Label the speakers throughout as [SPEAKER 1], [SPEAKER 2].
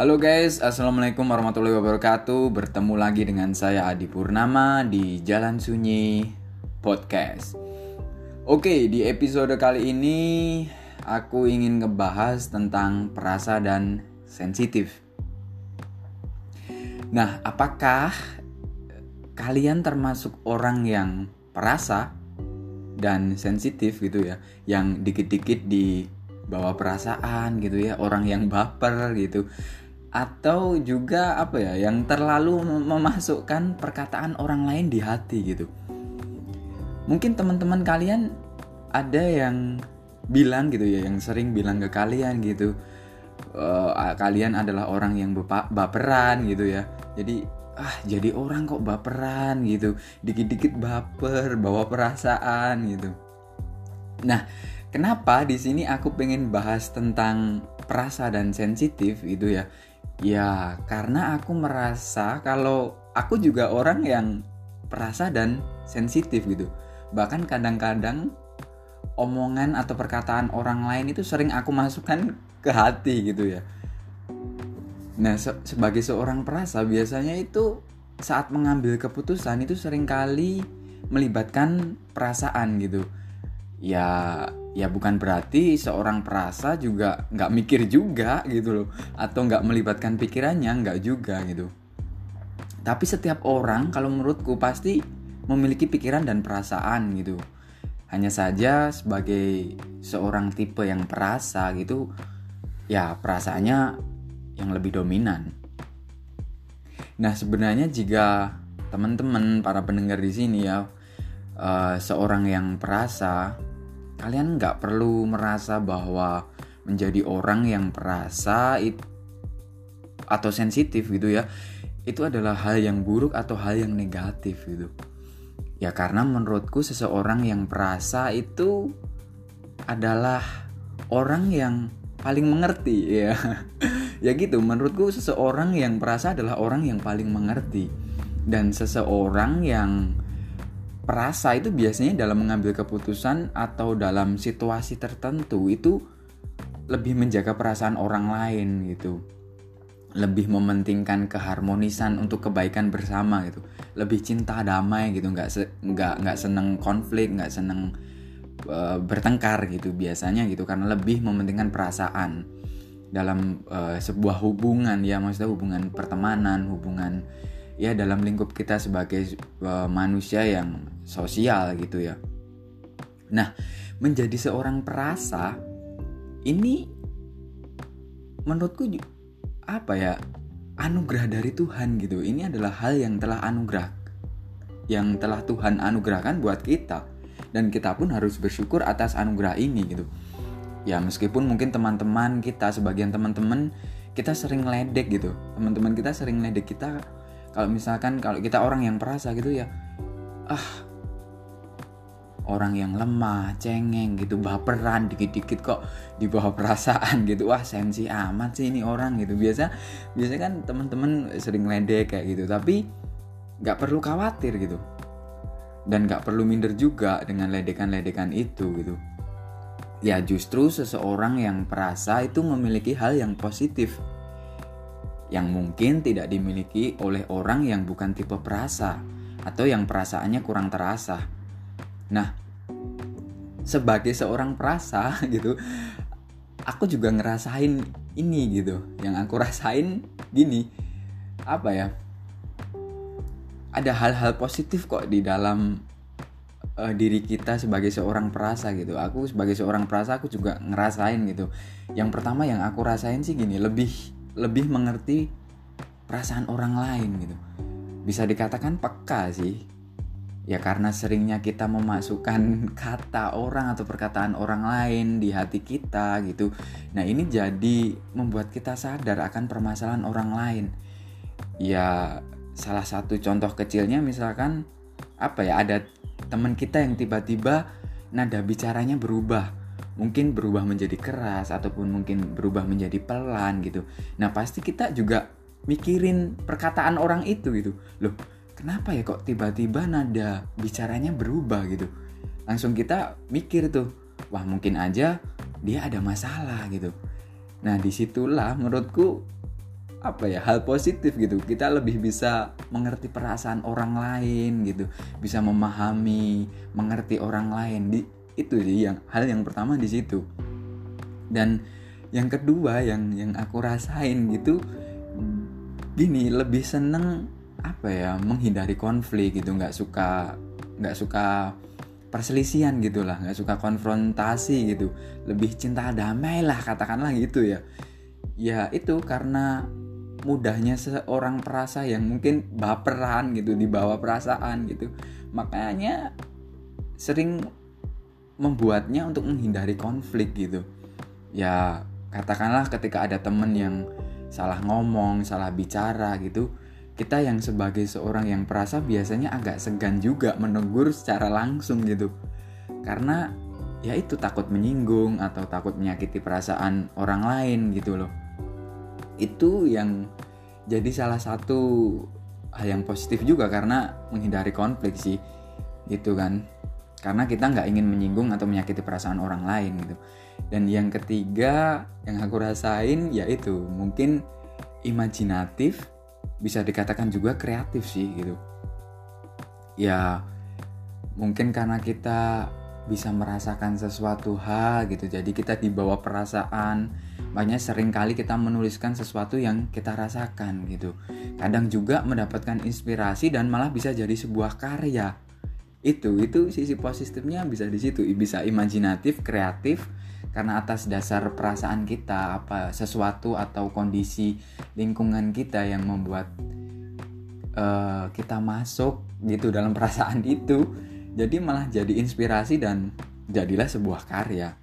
[SPEAKER 1] Halo guys, Assalamualaikum warahmatullahi wabarakatuh. Bertemu lagi dengan saya Adi Purnama di Jalan Sunyi Podcast. Oke, di episode kali ini aku ingin ngebahas tentang perasa dan sensitif. Nah, apakah kalian termasuk orang yang perasa dan sensitif gitu ya? Yang dikit-dikit di bawa perasaan gitu ya orang yang baper gitu atau juga apa ya yang terlalu memasukkan perkataan orang lain di hati gitu. Mungkin teman-teman kalian ada yang bilang gitu ya yang sering bilang ke kalian gitu uh, kalian adalah orang yang baperan gitu ya. Jadi ah jadi orang kok baperan gitu. Dikit-dikit baper bawa perasaan gitu. Nah kenapa di sini aku pengen bahas tentang perasa dan sensitif gitu ya Ya, karena aku merasa kalau aku juga orang yang perasa dan sensitif gitu. Bahkan kadang-kadang omongan atau perkataan orang lain itu sering aku masukkan ke hati gitu ya. Nah, se sebagai seorang perasa biasanya itu saat mengambil keputusan itu sering kali melibatkan perasaan gitu. Ya, ya bukan berarti seorang perasa juga nggak mikir juga gitu loh. Atau nggak melibatkan pikirannya nggak juga gitu. Tapi setiap orang kalau menurutku pasti memiliki pikiran dan perasaan gitu. Hanya saja sebagai seorang tipe yang perasa gitu ya perasaannya yang lebih dominan. Nah sebenarnya jika teman-teman para pendengar di sini ya uh, seorang yang perasa kalian nggak perlu merasa bahwa menjadi orang yang perasa it, atau sensitif gitu ya. Itu adalah hal yang buruk atau hal yang negatif gitu. Ya karena menurutku seseorang yang perasa itu adalah orang yang paling mengerti ya. Ya gitu menurutku seseorang yang perasa adalah orang yang paling mengerti. Dan seseorang yang perasa itu biasanya dalam mengambil keputusan atau dalam situasi tertentu itu lebih menjaga perasaan orang lain gitu. Lebih mementingkan keharmonisan untuk kebaikan bersama gitu. Lebih cinta damai gitu nggak se nggak nggak seneng konflik nggak seneng uh, bertengkar gitu biasanya gitu. Karena lebih mementingkan perasaan dalam uh, sebuah hubungan ya maksudnya hubungan pertemanan hubungan ya dalam lingkup kita sebagai uh, manusia yang sosial gitu ya. Nah, menjadi seorang perasa ini menurutku apa ya? anugerah dari Tuhan gitu. Ini adalah hal yang telah anugerah yang telah Tuhan anugerahkan buat kita dan kita pun harus bersyukur atas anugerah ini gitu. Ya meskipun mungkin teman-teman kita sebagian teman-teman kita sering ledek gitu. Teman-teman kita sering ledek kita kalau misalkan kalau kita orang yang perasa gitu ya ah orang yang lemah, cengeng gitu, baperan dikit-dikit kok di bawah perasaan gitu. Wah, sensi amat sih ini orang gitu. Biasa biasa kan teman-teman sering ledek kayak gitu, tapi nggak perlu khawatir gitu. Dan nggak perlu minder juga dengan ledekan-ledekan itu gitu. Ya justru seseorang yang perasa itu memiliki hal yang positif yang mungkin tidak dimiliki oleh orang yang bukan tipe perasa atau yang perasaannya kurang terasa. Nah, sebagai seorang perasa gitu, aku juga ngerasain ini gitu. Yang aku rasain gini, apa ya? Ada hal-hal positif kok di dalam uh, diri kita sebagai seorang perasa gitu. Aku sebagai seorang perasa aku juga ngerasain gitu. Yang pertama yang aku rasain sih gini, lebih lebih mengerti perasaan orang lain gitu. Bisa dikatakan peka sih. Ya karena seringnya kita memasukkan kata orang atau perkataan orang lain di hati kita gitu. Nah, ini jadi membuat kita sadar akan permasalahan orang lain. Ya salah satu contoh kecilnya misalkan apa ya ada teman kita yang tiba-tiba nada bicaranya berubah mungkin berubah menjadi keras ataupun mungkin berubah menjadi pelan gitu. Nah, pasti kita juga mikirin perkataan orang itu gitu. Loh, kenapa ya kok tiba-tiba nada bicaranya berubah gitu? Langsung kita mikir tuh, wah mungkin aja dia ada masalah gitu. Nah, di situlah menurutku apa ya hal positif gitu kita lebih bisa mengerti perasaan orang lain gitu bisa memahami mengerti orang lain di itu sih yang hal yang pertama di situ. Dan yang kedua yang yang aku rasain gitu gini lebih seneng apa ya menghindari konflik gitu. Nggak suka nggak suka perselisihan gitulah nggak suka konfrontasi gitu. Lebih cinta damai lah katakanlah gitu ya. Ya itu karena mudahnya seorang perasa yang mungkin baperan gitu dibawa perasaan gitu. Makanya sering membuatnya untuk menghindari konflik gitu. Ya katakanlah ketika ada temen yang salah ngomong salah bicara gitu kita yang sebagai seorang yang perasa biasanya agak segan juga menegur secara langsung gitu. Karena ya itu takut menyinggung atau takut menyakiti perasaan orang lain gitu loh. Itu yang jadi salah satu hal yang positif juga karena menghindari konflik sih gitu kan karena kita nggak ingin menyinggung atau menyakiti perasaan orang lain gitu dan yang ketiga yang aku rasain yaitu mungkin imajinatif bisa dikatakan juga kreatif sih gitu ya mungkin karena kita bisa merasakan sesuatu hal gitu jadi kita dibawa perasaan banyak sering kali kita menuliskan sesuatu yang kita rasakan gitu. Kadang juga mendapatkan inspirasi dan malah bisa jadi sebuah karya. Itu itu sisi positifnya bisa di situ, bisa imajinatif, kreatif karena atas dasar perasaan kita apa sesuatu atau kondisi lingkungan kita yang membuat uh, kita masuk gitu dalam perasaan itu. Jadi malah jadi inspirasi dan jadilah sebuah karya.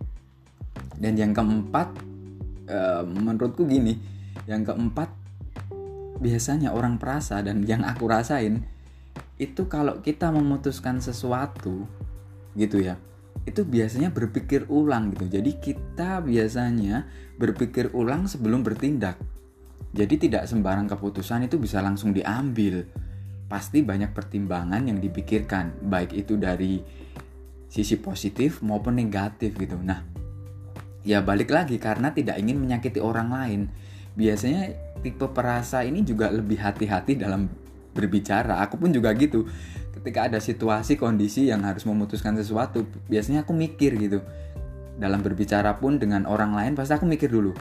[SPEAKER 1] Dan yang keempat Eh, menurutku gini yang keempat biasanya orang perasa dan yang aku rasain itu kalau kita memutuskan sesuatu gitu ya itu biasanya berpikir ulang gitu. Jadi kita biasanya berpikir ulang sebelum bertindak. Jadi tidak sembarang keputusan itu bisa langsung diambil. Pasti banyak pertimbangan yang dipikirkan baik itu dari sisi positif maupun negatif gitu. Nah ya balik lagi karena tidak ingin menyakiti orang lain. Biasanya tipe perasa ini juga lebih hati-hati dalam berbicara. Aku pun juga gitu. Ketika ada situasi kondisi yang harus memutuskan sesuatu, biasanya aku mikir gitu. Dalam berbicara pun dengan orang lain pasti aku mikir dulu.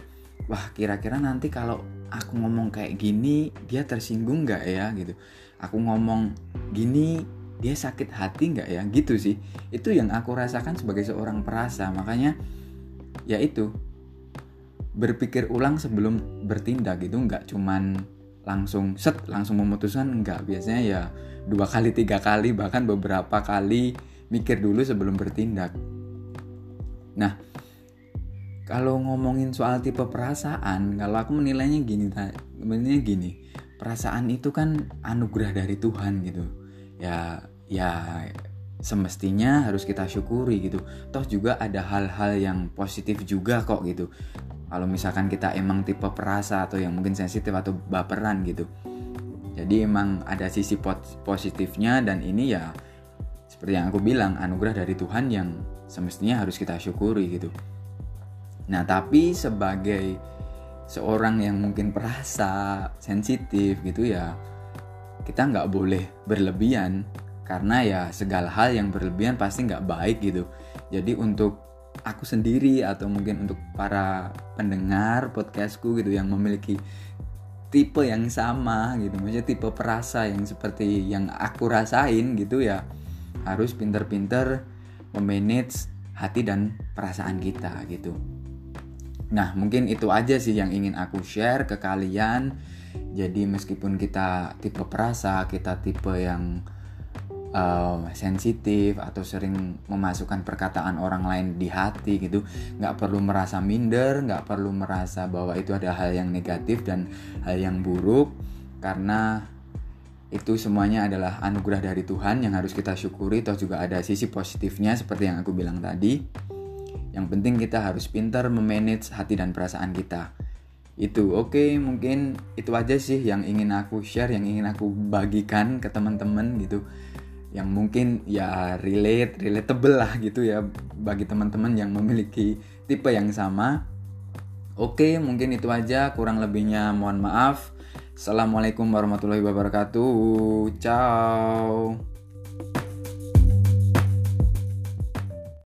[SPEAKER 1] Wah, kira-kira nanti kalau aku ngomong kayak gini, dia tersinggung nggak ya gitu. Aku ngomong gini, dia sakit hati nggak ya gitu sih itu yang aku rasakan sebagai seorang perasa makanya yaitu berpikir ulang sebelum bertindak itu nggak cuman langsung set langsung memutuskan nggak biasanya ya dua kali tiga kali bahkan beberapa kali mikir dulu sebelum bertindak. Nah kalau ngomongin soal tipe perasaan kalau aku menilainya gini menilainya gini perasaan itu kan anugerah dari Tuhan gitu. Ya ya semestinya harus kita syukuri gitu. Toh juga ada hal-hal yang positif juga kok gitu. Kalau misalkan kita emang tipe perasa atau yang mungkin sensitif atau baperan gitu. Jadi emang ada sisi positifnya dan ini ya seperti yang aku bilang anugerah dari Tuhan yang semestinya harus kita syukuri gitu. Nah tapi sebagai seorang yang mungkin perasa sensitif gitu ya kita nggak boleh berlebihan karena ya segala hal yang berlebihan pasti nggak baik gitu. Jadi untuk aku sendiri atau mungkin untuk para pendengar podcastku gitu yang memiliki tipe yang sama gitu maksudnya tipe perasa yang seperti yang aku rasain gitu ya harus pinter-pinter memanage hati dan perasaan kita gitu. Nah mungkin itu aja sih yang ingin aku share ke kalian. Jadi meskipun kita tipe perasa kita tipe yang uh, sensitif atau sering memasukkan perkataan orang lain di hati gitu nggak perlu merasa minder nggak perlu merasa bahwa itu ada hal yang negatif dan hal yang buruk karena itu semuanya adalah anugerah dari Tuhan yang harus kita syukuri toh juga ada sisi positifnya seperti yang aku bilang tadi. Yang penting kita harus pintar memanage hati dan perasaan kita. Itu oke okay, mungkin itu aja sih yang ingin aku share yang ingin aku bagikan ke teman-teman gitu yang mungkin ya relate relatable lah gitu ya bagi teman-teman yang memiliki tipe yang sama. Oke mungkin itu aja. Kurang lebihnya mohon maaf. Assalamualaikum warahmatullahi wabarakatuh. Ciao.